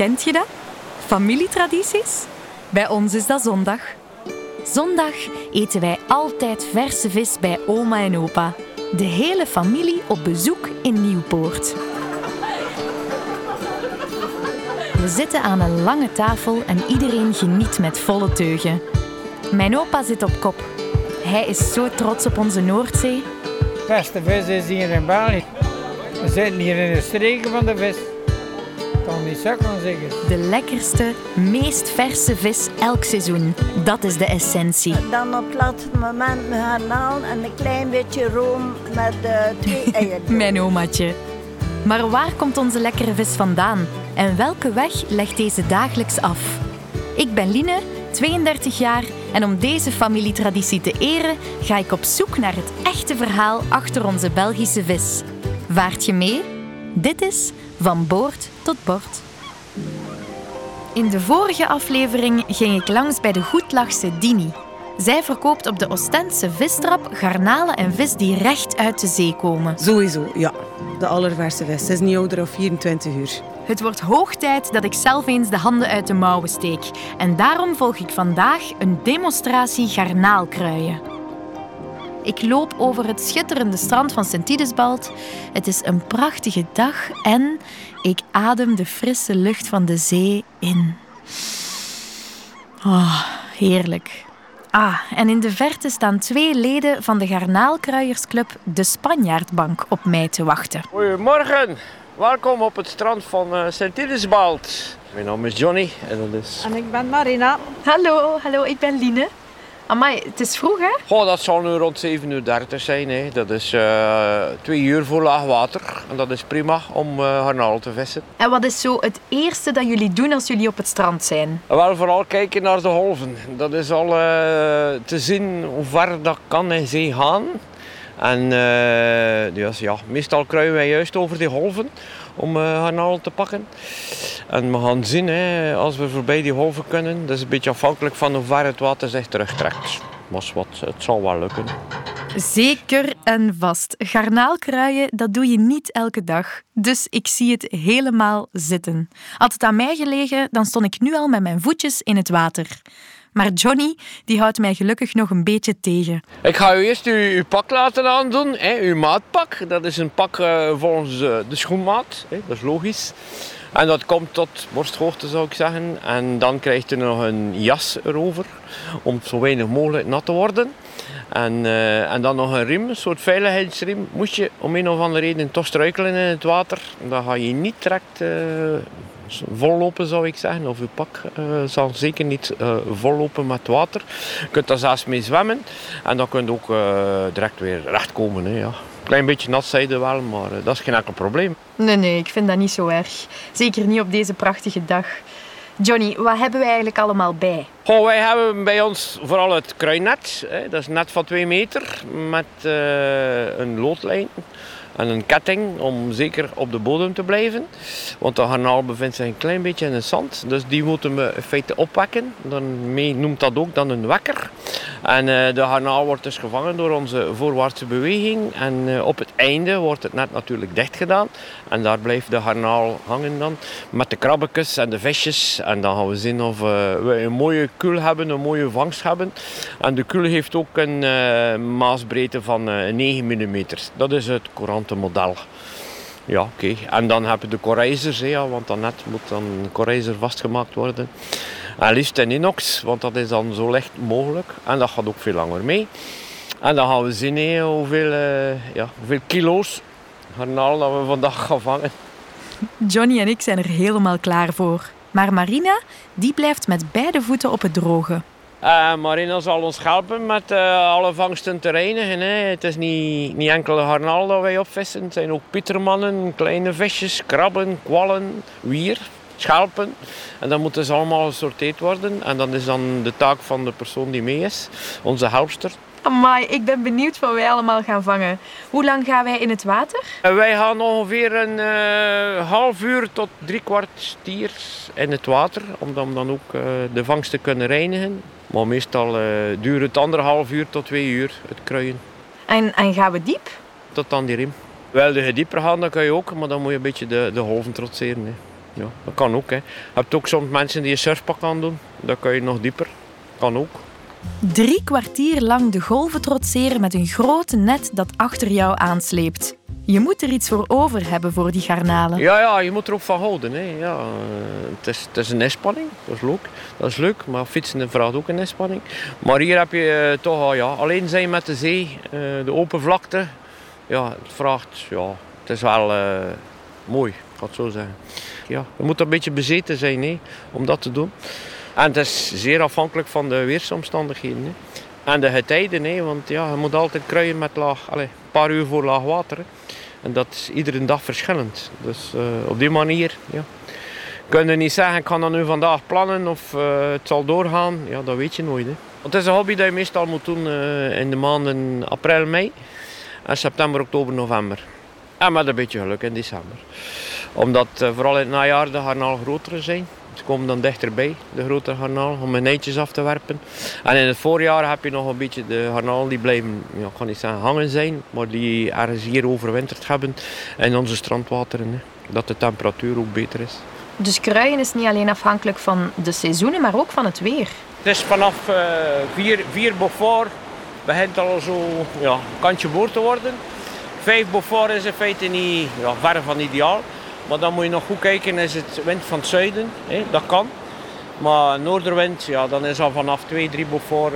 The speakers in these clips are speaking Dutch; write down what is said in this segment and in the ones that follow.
Kent je dat? Familietradities? Bij ons is dat zondag. Zondag eten wij altijd verse vis bij oma en opa. De hele familie op bezoek in Nieuwpoort. We zitten aan een lange tafel en iedereen geniet met volle teugen. Mijn opa zit op kop. Hij is zo trots op onze Noordzee. De beste vis is hier in België. We zitten hier in de streken van de vis. Kan niet zo kan zeggen. De lekkerste, meest verse vis elk seizoen. Dat is de essentie. Dan op het laatste moment met garnaal en een klein beetje room met eh, twee eieren. Mijn omaatje. Maar waar komt onze lekkere vis vandaan? En welke weg legt deze dagelijks af? Ik ben Line, 32 jaar en om deze familietraditie te eren ga ik op zoek naar het echte verhaal achter onze Belgische vis. Vaart je mee? Dit is Van Boord tot Bord. In de vorige aflevering ging ik langs bij de goedlachse Dini. Zij verkoopt op de Ostendse vistrap garnalen en vis die recht uit de zee komen. Sowieso, ja. De allerverste vis. Ze is niet ouder dan 24 uur. Het wordt hoog tijd dat ik zelf eens de handen uit de mouwen steek. En daarom volg ik vandaag een demonstratie garnaalkruien. Ik loop over het schitterende strand van Sint-Idesbald. Het is een prachtige dag en ik adem de frisse lucht van de zee in. Oh, heerlijk. Ah, en in de verte staan twee leden van de garnaalkruiersclub De Spanjaardbank op mij te wachten. Goedemorgen, welkom op het strand van uh, Sint-Idesbald. Mijn naam is Johnny en dat is... En ik ben Marina. Hallo, hallo, ik ben Line. Amai, het is vroeg hè? Goh, dat zal nu rond 7.30 uur zijn. Hè. Dat is uh, twee uur voor laag water. En dat is prima om uh, garnaal te vissen. En wat is zo het eerste dat jullie doen als jullie op het strand zijn? Wel, vooral kijken naar de golven. Dat is al uh, te zien hoe ver dat kan in zee gaan. En dus, ja, meestal kruien wij juist over die golven om uh, garnaal te pakken. En we gaan zien hè, als we voorbij die golven kunnen. Dat is een beetje afhankelijk van hoe ver het water zich terugtrekt. Maar wat, het zal wel lukken. Zeker en vast. Garnaalkruien, dat doe je niet elke dag. Dus ik zie het helemaal zitten. Had het aan mij gelegen, dan stond ik nu al met mijn voetjes in het water. Maar Johnny die houdt mij gelukkig nog een beetje tegen. Ik ga u eerst uw, pak laten aandoen, hè, uw maatpak. Dat is een pak uh, volgens uh, de schoenmaat, hè, dat is logisch. En dat komt tot borsthoogte zou ik zeggen. En dan krijgt u nog een jas erover, om zo weinig mogelijk nat te worden. En, uh, en dan nog een riem, een soort veiligheidsriem. Moest je om een of andere reden toch struikelen in het water, dan ga je niet direct vollopen zou ik zeggen. Of uw pak uh, zal zeker niet uh, vollopen met water. Je kunt daar zelfs mee zwemmen. En dan kun je ook uh, direct weer recht komen. Hè, ja. Klein beetje nat zijde wel, maar dat is geen enkel probleem. Nee, nee, ik vind dat niet zo erg. Zeker niet op deze prachtige dag. Johnny, wat hebben wij eigenlijk allemaal bij? Goh, wij hebben bij ons vooral het kruinet. Hè. Dat is net van 2 meter met een loodlijn en een ketting om zeker op de bodem te blijven. Want de garnaal bevindt zich een klein beetje in het zand. Dus die moeten we in feite opwekken. Dan noemt dat ook dan een wekker. En uh, de garnaal wordt dus gevangen door onze voorwaartse beweging. En uh, op het einde wordt het net natuurlijk dicht gedaan. En daar blijft de garnaal hangen dan. Met de krabbekes en de visjes. En dan gaan we zien of uh, we een mooie kul hebben, een mooie vangst hebben. En de kul heeft ook een maasbreedte van 9 mm. Dat is het Ja, oké. En dan heb je de korrijzers, want dan net moet dan een vastgemaakt worden. En liefst in inox, want dat is dan zo licht mogelijk. En dat gaat ook veel langer mee. En dan gaan we zien hoeveel, uh, ja, hoeveel kilo's garnaal dat we vandaag gaan vangen. Johnny en ik zijn er helemaal klaar voor. Maar Marina, die blijft met beide voeten op het droge. Uh, Marina zal ons helpen met uh, alle vangsten te reinigen. Hè. Het is niet, niet enkel garnaal dat wij opvissen. Het zijn ook pietermannen, kleine visjes, krabben, kwallen, wier, schelpen. En dan moeten ze allemaal gesorteerd worden. En dan is dan de taak van de persoon die mee is, onze helpster. Amai, ik ben benieuwd wat wij allemaal gaan vangen. Hoe lang gaan wij in het water? Uh, wij gaan ongeveer een half uur tot drie kwart stier in het water. Om dan, dan ook de vangst te kunnen reinigen. Maar meestal uh, duurt het anderhalf uur tot twee uur, het kruien. En, en gaan we diep? Tot aan die riem. Wel, de dieper gaan, dat kan je ook, maar dan moet je een beetje de, de golven trotseren. Hè. Ja, dat kan ook. Hè. Je hebt ook soms mensen die een surfpak aan doen. Dan kan je nog dieper. Kan ook. Drie kwartier lang de golven trotseren met een grote net dat achter jou aansleept. Je moet er iets voor over hebben voor die garnalen. Ja, ja, je moet er ook van houden. Hè. Ja, eh, het, is, het is een inspanning, dat is leuk. Dat is leuk, maar fietsen vraagt ook een inspanning. Maar hier heb je uh, toch al, ja, alleen zijn met de zee, uh, de open vlakte. Ja, het vraagt, ja, het is wel mooi, ik ga het zo zeggen. Ja, je moet een beetje bezeten zijn hè, om dat te doen. En het is zeer afhankelijk van de weersomstandigheden. Hè. En de getijden, hè, want ja, je moet altijd kruien met laag, allez, een paar uur voor laag water. En dat is iedere dag verschillend. Dus uh, op die manier ja. kun je niet zeggen, ik ga dat nu vandaag plannen of uh, het zal doorgaan. Ja, dat weet je nooit. Hè. Het is een hobby dat je meestal moet doen uh, in de maanden april, mei. En september, oktober, november. En met een beetje geluk in december. Omdat vooral in het najaar de garnalen groter zijn. Ze komen dan dichterbij, de grote garnaal, om hun eitjes af te werpen. En in het voorjaar heb je nog een beetje de garnalen die blijven, ja, ik kan niet zeggen hangen zijn, maar die ergens hier overwinterd hebben in onze strandwateren. Hè. Dat de temperatuur ook beter is. Dus kruien is niet alleen afhankelijk van de seizoenen, maar ook van het weer. Het is vanaf uh, vier, vier Beaufort begint al zo ja, kantje boord te worden. Vijf Beaufort is in feite niet ja, ver van ideaal. Maar dan moet je nog goed kijken, is het wind van het zuiden, hè? dat kan. Maar noorderwind, ja, dan is al vanaf 2, 3 Beaufort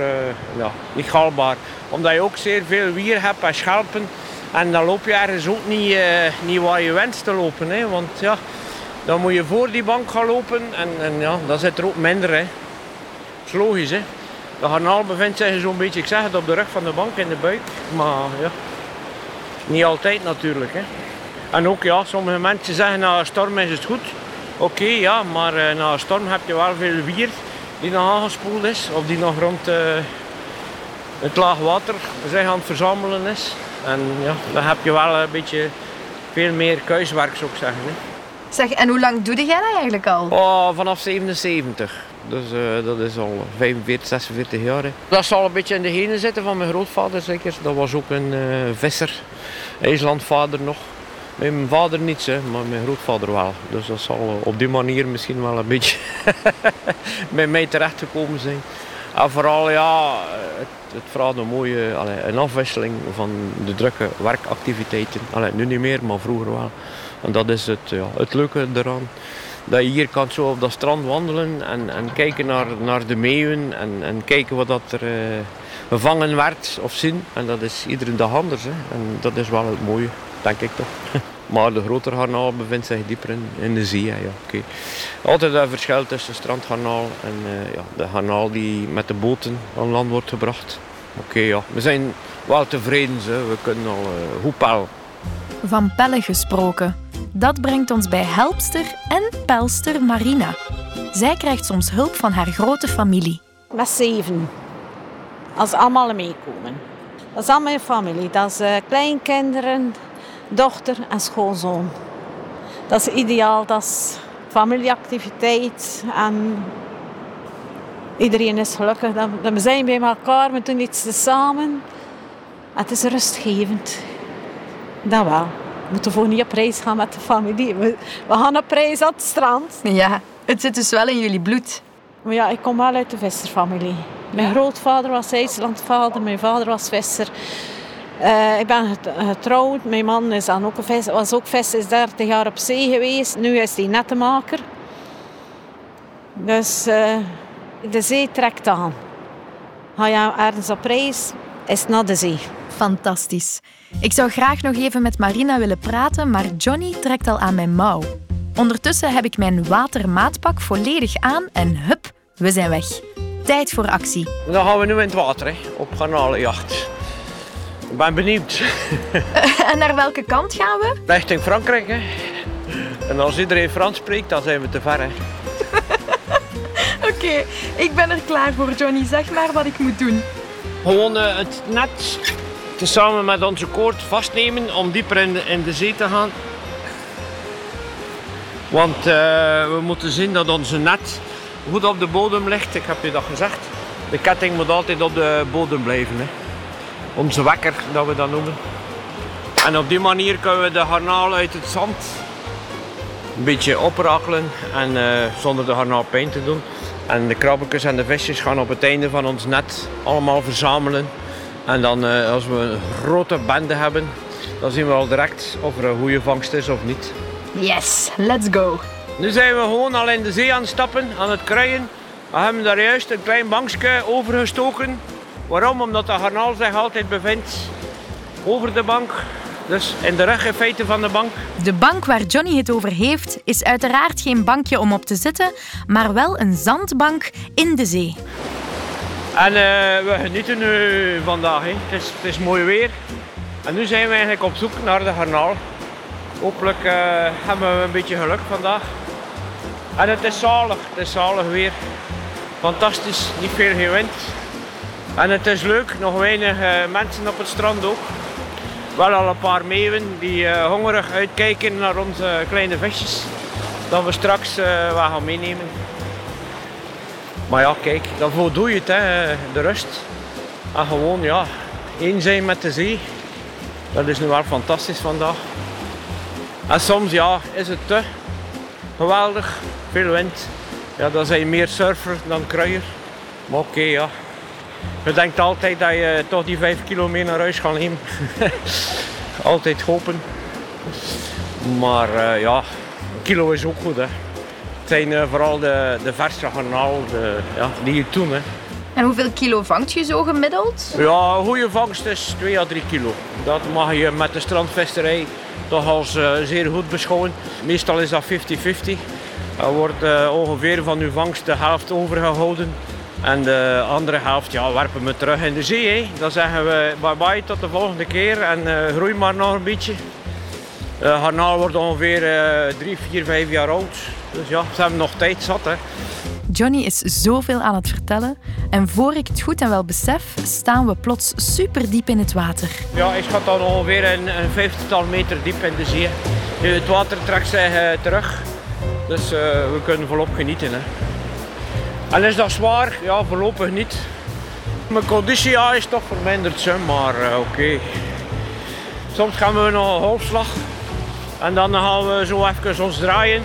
ja, niet haalbaar. Omdat je ook zeer veel wier hebt en schelpen. En dan loop je ergens ook niet, uh, niet waar je wenst te lopen. Hè? Want ja, dan moet je voor die bank gaan lopen en, en ja, dan zit er ook minder. Hè? Dat is logisch. Hè? De garnaal bevindt zich zo'n beetje, ik zeg het, op de rug van de bank in de buik. Maar ja, niet altijd natuurlijk. Hè? En ook ja, sommige mensen zeggen na een storm is het goed. Oké, ja, maar uh, na een storm heb je wel veel wier die nog aangespoeld is of die nog rond uh, het laag water zich aan het verzamelen is. En ja, dan heb je wel een beetje veel meer kuiswerk, zou ik zeggen. Hè. Zeg, en hoe lang doe jij dat eigenlijk al? Oh, vanaf 77. Dus uh, dat is al 45, 46 jaar. Hè. Dat zal een beetje in de genen zitten van mijn grootvader zeker. Dat was ook een visser, IJslandvader nog. Mijn vader niet, hè, maar mijn grootvader wel. Dus dat zal op die manier misschien wel een beetje bij mij terecht gekomen zijn. En vooral, ja, het, het vraagt een mooie allee, een afwisseling van de drukke werkactiviteiten. Allee, nu niet meer, maar vroeger wel. En dat is het, ja, het leuke eraan. Dat je hier kan zo op dat strand wandelen en, en kijken naar, naar de meeuwen en, en kijken wat dat er uh, gevangen werd of zien. En dat is iedere dag anders. Hè. En dat is wel het mooie denk ik toch. Maar de grotere garnaal bevindt zich dieper in, in de zee. Ja, okay. Altijd een verschil tussen strandgarnaal en uh, ja, de garnaal die met de boten aan land wordt gebracht. Oké, ja. we zijn wel tevreden. Hè. We kunnen al uh, goed pellen. Van pellen gesproken. Dat brengt ons bij helpster en pelster Marina. Zij krijgt soms hulp van haar grote familie. Met zeven. Als allemaal meekomen. Dat is allemaal mijn familie. Dat is uh, kleinkinderen, dochter en schoonzoon. Dat is ideaal, dat is familieactiviteit en iedereen is gelukkig. We zijn bij elkaar, we doen iets samen. Het is rustgevend. Dat wel. We moeten voor niet op reis gaan met de familie. We, we gaan op reis aan het strand. Ja, het zit dus wel in jullie bloed. Maar ja, ik kom wel uit de visserfamilie. Mijn grootvader was IJslandvader, mijn vader was visser. Uh, ik ben getrouwd. Mijn man is dan ook vis, was ook vis, is 30 jaar op zee geweest. Nu is hij nettenmaker. Dus uh, de zee trekt aan. Ga je ergens op reis, is het naar de zee. Fantastisch. Ik zou graag nog even met Marina willen praten, maar Johnny trekt al aan mijn mouw. Ondertussen heb ik mijn watermaatpak volledig aan en hup, we zijn weg. Tijd voor actie. Dan gaan we nu in het water, hè, op garnalenjacht. Ik ben benieuwd. en naar welke kant gaan we? Richting Frankrijk. Hè. En als iedereen Frans spreekt, dan zijn we te ver. Oké, ik ben er klaar voor, Johnny. Zeg maar wat ik moet doen. Gewoon uh, het net samen met onze koord vastnemen om dieper in de, in de zee te gaan. Want uh, we moeten zien dat onze net goed op de bodem ligt. Ik heb je dat gezegd. De ketting moet altijd op de bodem blijven. Hè onze wekker, dat we dat noemen. En op die manier kunnen we de garnaal uit het zand een beetje oprakelen en eh, zonder de garnaal pijn te doen. En de krabbekjes en de visjes gaan op het einde van ons net allemaal verzamelen. En dan eh, als we een grote bende hebben, dan zien we al direct of er een goede vangst is of niet. Yes, let's go. Nu zijn we gewoon al in de zee aan het stappen, aan het kruien. We hebben daar juist een klein bankje overgestoken. Waarom? Omdat de garnaal zich altijd bevindt over de bank. Dus in de rug in feite van de bank. De bank waar Johnny het over heeft, is uiteraard geen bankje om op te zitten, maar wel een zandbank in de zee. En eh, we genieten nu vandaag. Het, is, het is mooi weer. En nu zijn we eigenlijk op zoek naar de garnaal. Hopelijk eh, hebben we een beetje geluk vandaag. En het is zalig, het is zalig weer. Fantastisch, niet veel geen wind. En het is leuk, nog weinig eh, mensen op het strand ook. Wel al een paar meeuwen die eh, hongerig uitkijken naar onze kleine visjes. Dat we straks eh wat gaan meenemen. Maar ja, kijk, daarvoor doe je het, hè, de rust. En gewoon, ja, één zijn met de zee. Dat is nu wel fantastisch vandaag. En soms, ja, is het te geweldig. Veel wind. Ja, dan zijn meer surfer dan kruier. Maar oké, ja. Je denkt altijd dat je toch die vijf kilo mee naar huis gaat nemen. altijd hopen. Maar eh, ja, een kilo is ook goed, hè. Het zijn eh, vooral de, de verse garnaal de, ja, die je doen, hè. En hoeveel kilo vangt je zo gemiddeld? Ja, een goede vangst is 2 à 3 kilo. Dat mag je met de strandvisserij toch als eh, zeer goed beschouwen. Meestal is dat 50-50. Er wordt ongeveer van uw vangst de helft overgehouden. En de andere helft ja, werpen we terug in de zee. Hè. Dan zeggen we bye bye tot de volgende keer en eh, groei maar nog een beetje. De garnaal wordt ongeveer 3, 4, 5 jaar oud. Dus ja, ze hebben nog tijd zat. Hè. Johnny is zoveel aan het vertellen en voor ik het goed en wel besef, staan we plots super diep in het water. Ja, ik schat dan ongeveer een, een vijftigtal meter diep in de zee. Nu, het water trekt zich terug, dus we kunnen volop genieten. Hè. En is dat zwaar? Ja, voorlopig niet. Mijn conditie ja, is toch verminderd, maar eh, oké. Soms gaan we nog een golfslag en dan gaan we zo even ons draaien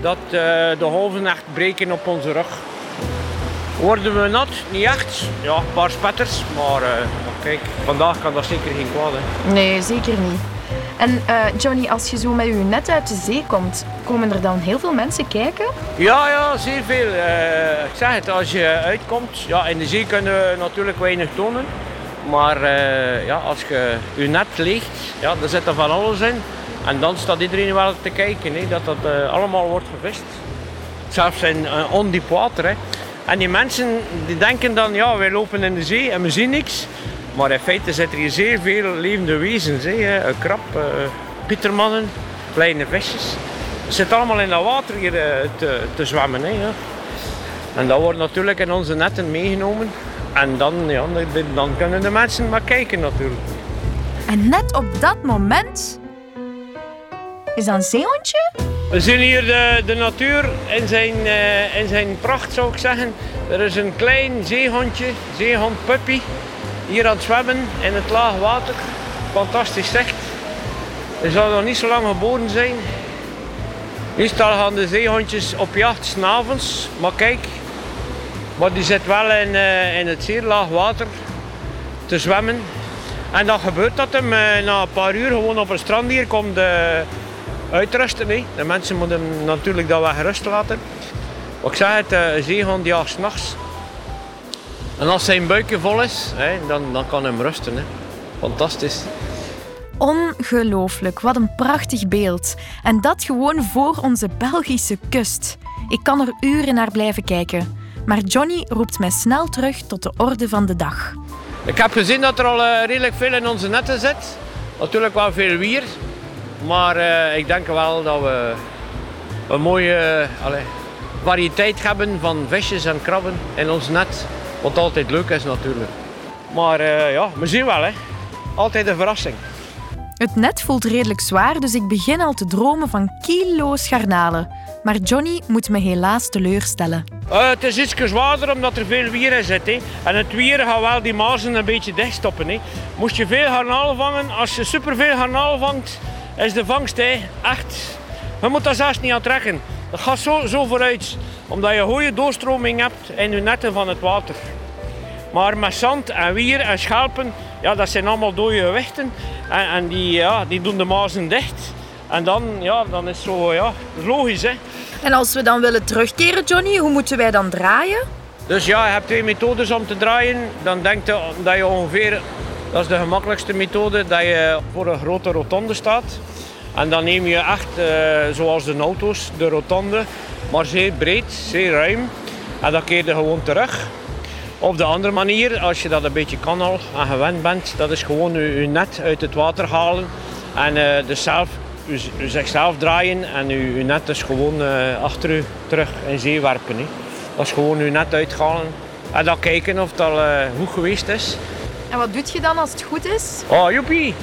dat eh, de golven echt breken op onze rug. Worden we nat? Niet echt. Ja, een paar spetters, maar eh, kijk, vandaag kan dat zeker geen kwaad. Nee, zeker niet. En Johnny, als je zo met je net uit de zee komt, komen er dan heel veel mensen kijken? Ja, ja, zeer veel. Eh, ik zeg het, als je uitkomt, ja, in de zee kunnen we natuurlijk weinig tonen. Maar eh, ja, als je je net leegt, ja, er zit er van alles in. En dan staat iedereen wel te kijken, hè, dat dat eh, allemaal wordt gevist. Zelfs in ondiep water. Hè. En die mensen die denken dan, ja, wij lopen in de zee en we zien niks. Maar in feite zitten hier zeer veel levende wezens. Hè. Een krab, pietermannen, kleine visjes. Het zit allemaal in dat water hier eh, te, te zwemmen. Hè, ja. En dat wordt natuurlijk in onze netten meegenomen. En dan, ja, dan- kunnen de mensen maar kijken natuurlijk. En net op dat moment... Is dat een zeehondje? We zien hier de, de natuur in zijn, eh, in zijn pracht, zou ik zeggen. Er is een klein zeehondje, zeehond puppy, hier aan het zwemmen in het laag water. Fantastisch zicht. Hij zal nog niet zo lang geboren zijn. Meestal gaan de zeehondjes op jacht avonds, maar kijk. Maar die zit wel in, eh, in het zeer laag water te zwemmen. En dan gebeurt dat hem eh, na een paar uur gewoon op een strand hier komt eh, uitrusten. De mensen moeten hem natuurlijk dat wel gerust laten. Wat ik zeg het, een zeehond jaagt s'nachts. En als zijn buikje vol is, dan, dan kan hem rusten. Fantastisch. Ongelooflijk, wat een prachtig beeld. En dat gewoon voor onze Belgische kust. Ik kan er uren naar blijven kijken. Maar Johnny roept mij snel terug tot de orde van de dag. Ik heb gezien dat er al eh, redelijk veel in onze netten zit. Natuurlijk wel veel wier. Maar eh, ik denk wel dat we een mooie eh, allee, variëteit hebben van visjes en krabben in ons net. Wat altijd leuk is natuurlijk. Maar ja, we zien wel hè. Altijd een verrassing. Het net voelt redelijk zwaar, dus ik begin al te dromen van kilo's garnalen. Maar Johnny moet me helaas teleurstellen. Eh, het is iets zwaarder omdat er veel wier in zit. Hè. En het wier gaat wel die mazen een beetje dichtstoppen. Hè. Moest je veel garnalen vangen, als je superveel garnalen vangt, is de vangst hè, echt Je moet daar zelfs niet aan trekken. Dat gaat zo, zo vooruit. Omdat je goede doorstroming hebt in je netten van het water. Maar met zand en wier en schelpen, ja, dat zijn allemaal dode gewichten. En, en die, ja, die doen de mazen dicht. En dan, ja, dan is het zo, ja, logisch hè. En als we dan willen terugkeren, Johnny, hoe moeten wij dan draaien? Dus ja, je hebt twee methodes om te draaien. Dan denk je dat je ongeveer, dat is de gemakkelijkste methode, dat je voor een grote rotonde staat. En dan neem je echt, uh, zoals de auto's, de rotonde, maar zeer breed, zeer ruim. En dan keer je gewoon terug. Of de andere manier, als je dat een beetje kan al en gewend bent, dat is gewoon je, je net uit het water halen en uh, dus zelf, u, zichzelf draaien en uw net dus gewoon uh, achter u terug in zee werpen. Dat is gewoon uw net uithalen en dan kijken of het uh, goed geweest is. En wat doet je dan als het goed is? Oh, joepie!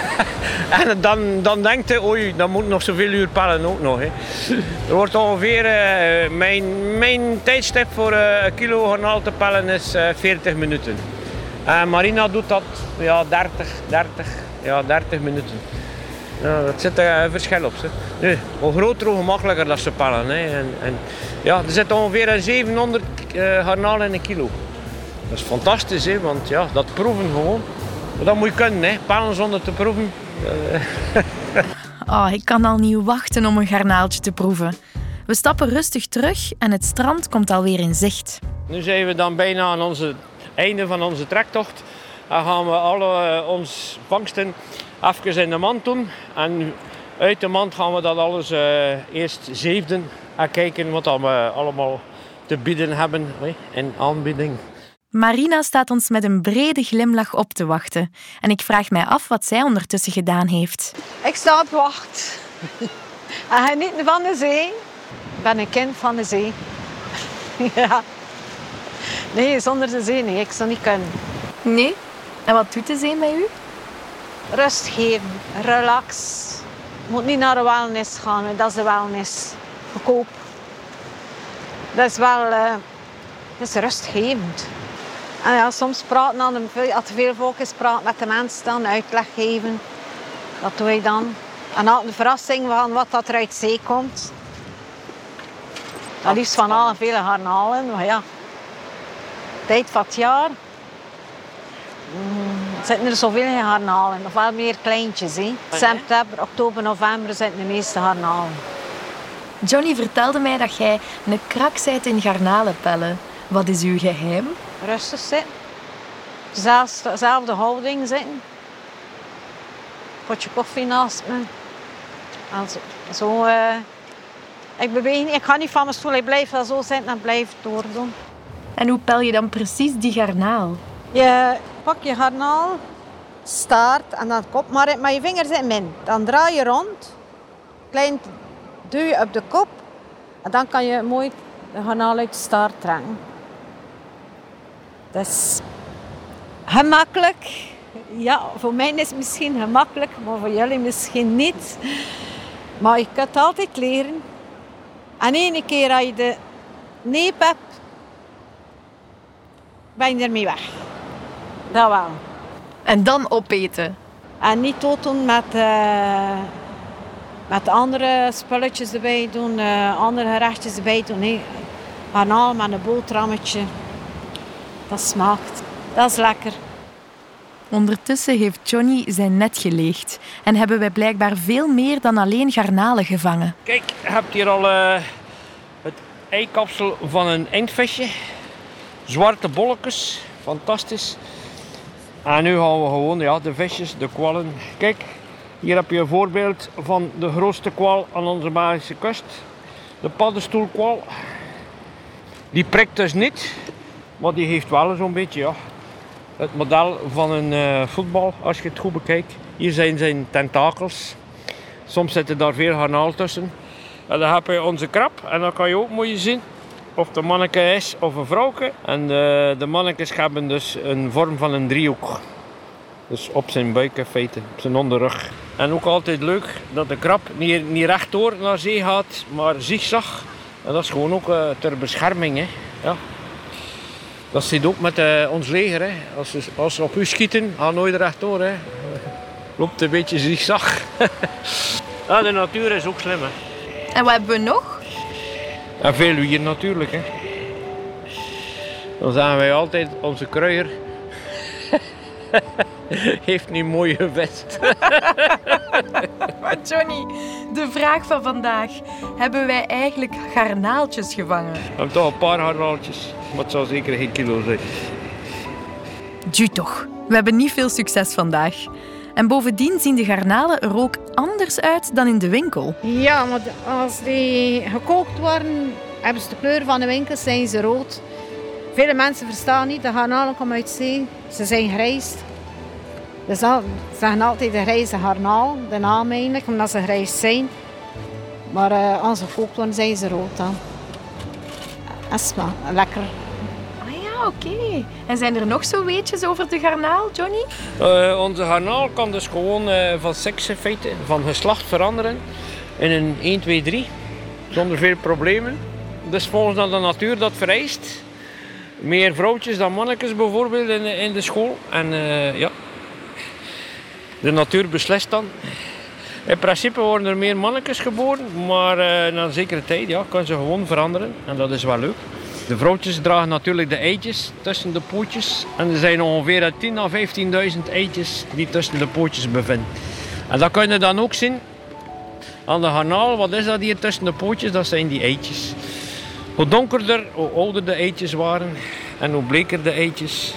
en dan, dan denkt je, oei, dan moet nog zoveel uur pellen ook nog. Hè. Er wordt ongeveer, uh, mijn, mijn tijdstip voor uh, een kilo garnaal te pellen is uh, 40 minuten. En Marina doet dat ja, 30, 30, ja, 30 minuten. Ja, dat zit een verschil op. Hè. Nu, hoe groter, hoe gemakkelijker dat ze pellen. Hè. En, en, ja, er zit ongeveer 700 garnalen in een kilo. Dat is fantastisch, hè, want ja, dat proeven gewoon. Maar dat moet je kunnen, hè. zonder te proeven. oh, ik kan al niet wachten om een garnaaltje te proeven. We stappen rustig terug en het strand komt alweer in zicht. Nu zijn we dan bijna aan het einde van onze trektocht. Dan gaan we alle onze vangsten even in de mand doen. En uit de mand gaan we dat alles uh, eerst zeefden en kijken wat we allemaal te bieden hebben hè, in aanbieding. Marina staat ons met een brede glimlach op te wachten. En ik vraag mij af wat zij ondertussen gedaan heeft. Ik sta op wacht. en geniet van de zee. Ik ben een kind van de zee. ja. Nee, zonder de zee nee. Ik zou niet kunnen. Nee? En wat doet de zee met u? Rust geven. Relax. Je moet niet naar de wellness gaan. Dat is de wellness. Goedkoop. Dat is wel... Uh, dat is rustgevend. En ja, soms praten aan de, als er veel volk is, praten met de mensen dan, uitleg geven. Dat doe ik dan. En altijd een verrassing van wat dat er uit zee komt. Dat liefst van alle vele garnalen, maar ja. Tijd van het jaar. Mm, zitten er zoveel garnalen, of wel meer kleintjes. Hè. September, oktober, november zijn de meeste garnalen. Johnny vertelde mij dat jij een krak bent in garnalenpellen. Wat is uw geheim? Rustig zitten. Zelfs, dezelfde houding zitten. Potje koffie naast me. Also, zo, uh, ik beweeg niet. Ik ga niet van mijn stoel. Ik blijf wel zo zitten en blijf doordoen. En hoe pel je dan precies die garnaal? Je pak je garnaal, staart en dan kop. Maar met je vingers in min. Dan draai je rond. Klein duw je op de kop. En dan kan je mooi de garnaal uit de staart trekken. Dat is gemakkelijk. Ja, voor mij is het misschien gemakkelijk, maar voor jullie misschien niet. Maar je kunt het altijd leren. En ene keer als je de neep hebt, ben je ermee weg. Dat wel. En dan opeten. En niet doen met, uh, met andere spulletjes erbij doen, uh, andere gerechtjes erbij doen. Nee. Garnaal met een boterhammetje. Dat smaakt. Dat is lekker. Ondertussen heeft Johnny zijn net geleegd en hebben wij blijkbaar veel meer dan alleen garnalen gevangen. Kijk, je hebt hier al uh, het eikapsel van een eindvisje. Zwarte bolletjes, fantastisch. En nu gaan we gewoon ja, de visjes, de kwallen. Kijk, hier heb je een voorbeeld van de grootste kwal aan onze Belgische kust. De paddenstoelkwal. Die prikt dus niet, maar die heeft wel zo'n beetje ja, het model van een uh, voetbal, als je het goed bekijkt. Hier zijn zijn tentakels. Soms zitten daar veel garnaal tussen. En dan heb je onze krab. En dan kan je ook mooi zien of de manneke is of een vrouwke. En de, de mannetjes hebben dus een vorm van een driehoek. Dus op zijn buik in feite, op zijn onderrug. En ook altijd leuk dat de krab niet, niet rechtdoor naar zee gaat, maar zigzag. En dat is gewoon ook uh, ter bescherming. Hè. Ja. Dat zit ook met uh, ons leger. Hè. Als, ze, als ze op u schieten, ga nooit rechtdoor. Hè. Loopt een beetje zigzag. ja, de natuur is ook slim. Hè. En wat hebben we nog? En veel hier natuurlijk. Hè. Dan zeggen wij altijd, onze kruier heeft niet mooie vest. Maar Johnny, de vraag van vandaag. Hebben wij eigenlijk garnaaltjes gevangen? We hebben toch een paar harnaaltjes, maar het zal zeker geen kilo zijn. Du toch, we hebben niet veel succes vandaag. En bovendien zien de garnalen er ook anders uit dan in de winkel. Ja, maar als die gekookt worden, hebben ze de kleur van de winkel, zijn ze rood. Vele mensen verstaan niet, de garnalen komen uit zee. Ze zijn grijs. Dus dat, ze zeggen altijd de grijze garnaal, de naam eigenlijk, omdat ze grijs zijn. Maar uh, als ze gekookt worden, zijn ze rood dan. Dat wel lekker. Ah ja, oké. En zijn er nog zo weetjes over de garnaal, Johnny? Uh, onze garnaal kan dus gewoon uh, van seks in feite, van geslacht veranderen in een 1, 2, 3. Zonder veel problemen. Dus volgens de natuur dat vereist. Meer vrouwtjes dan mannetjes bijvoorbeeld in, in de school. En uh, ja, de natuur beslist dan. In principe worden er meer mannetjes geboren, maar uh, na een zekere tijd ja, kan ze gewoon veranderen. En dat is wel leuk. De vrouwtjes dragen natuurlijk de eitjes tussen de pootjes. En er zijn ongeveer 10.000 à 15.000 eitjes die tussen de pootjes bevinden. En dat kun je dan ook zien aan de garnaal. Wat is dat hier tussen de pootjes? Dat zijn die eitjes. Hoe donkerder, hoe ouder de eitjes waren. En hoe bleker de eitjes,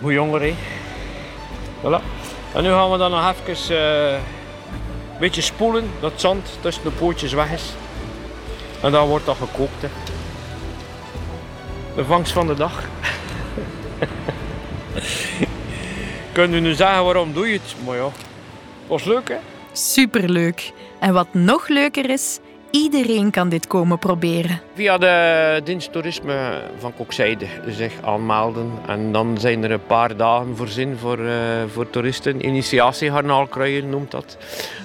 hoe jonger. Hè. Voilà. En nu gaan we dan nog even uh, een beetje spoelen, dat zand tussen de pootjes weg is. En dan wordt dat gekookt. De vangst van de dag. Kunt u nu zeggen waarom doe je het? Maar ja, was leuk hè? Superleuk. En wat nog leuker is, Iedereen kan dit komen proberen. Via de dienst toerisme van Kokzijde zich aanmelden. En dan zijn er een paar dagen voorzien voor, uh, voor toeristen. Initiatie garnaalkruien noemt dat.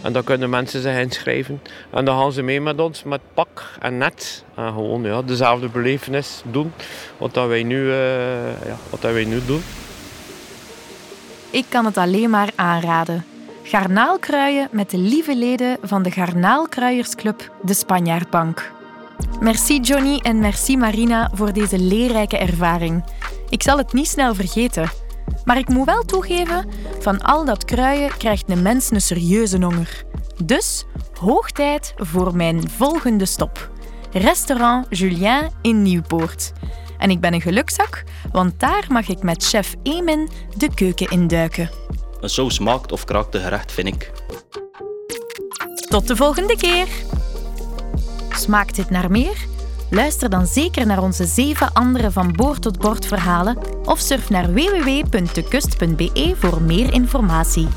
En dan kunnen mensen zich inschrijven. En dan gaan ze mee met ons met pak en net. En gewoon ja, dezelfde belevenis doen wat dat wij, nu, uh, ja, wat dat wij nu doen. Ik kan het alleen maar aanraden. Garnaalkruien met de lieve leden van de Garnaalkruiersclub De Spanjaardbank. Merci Johnny en merci Marina voor deze leerrijke ervaring. Ik zal het niet snel vergeten. Maar ik moet wel toegeven, van al dat kruien krijgt een mens een serieuze honger. Dus hoog tijd voor mijn volgende stop. Restaurant Julien in Nieuwpoort. En ik ben een gelukzak, want daar mag ik met chef Emin de keuken induiken. Een saus maakt of kraakt gerecht, vind ik. Tot de volgende keer! Smaakt dit naar meer? Luister dan zeker naar onze zeven andere van boord tot bord verhalen of surf naar www.dekust.be voor meer informatie.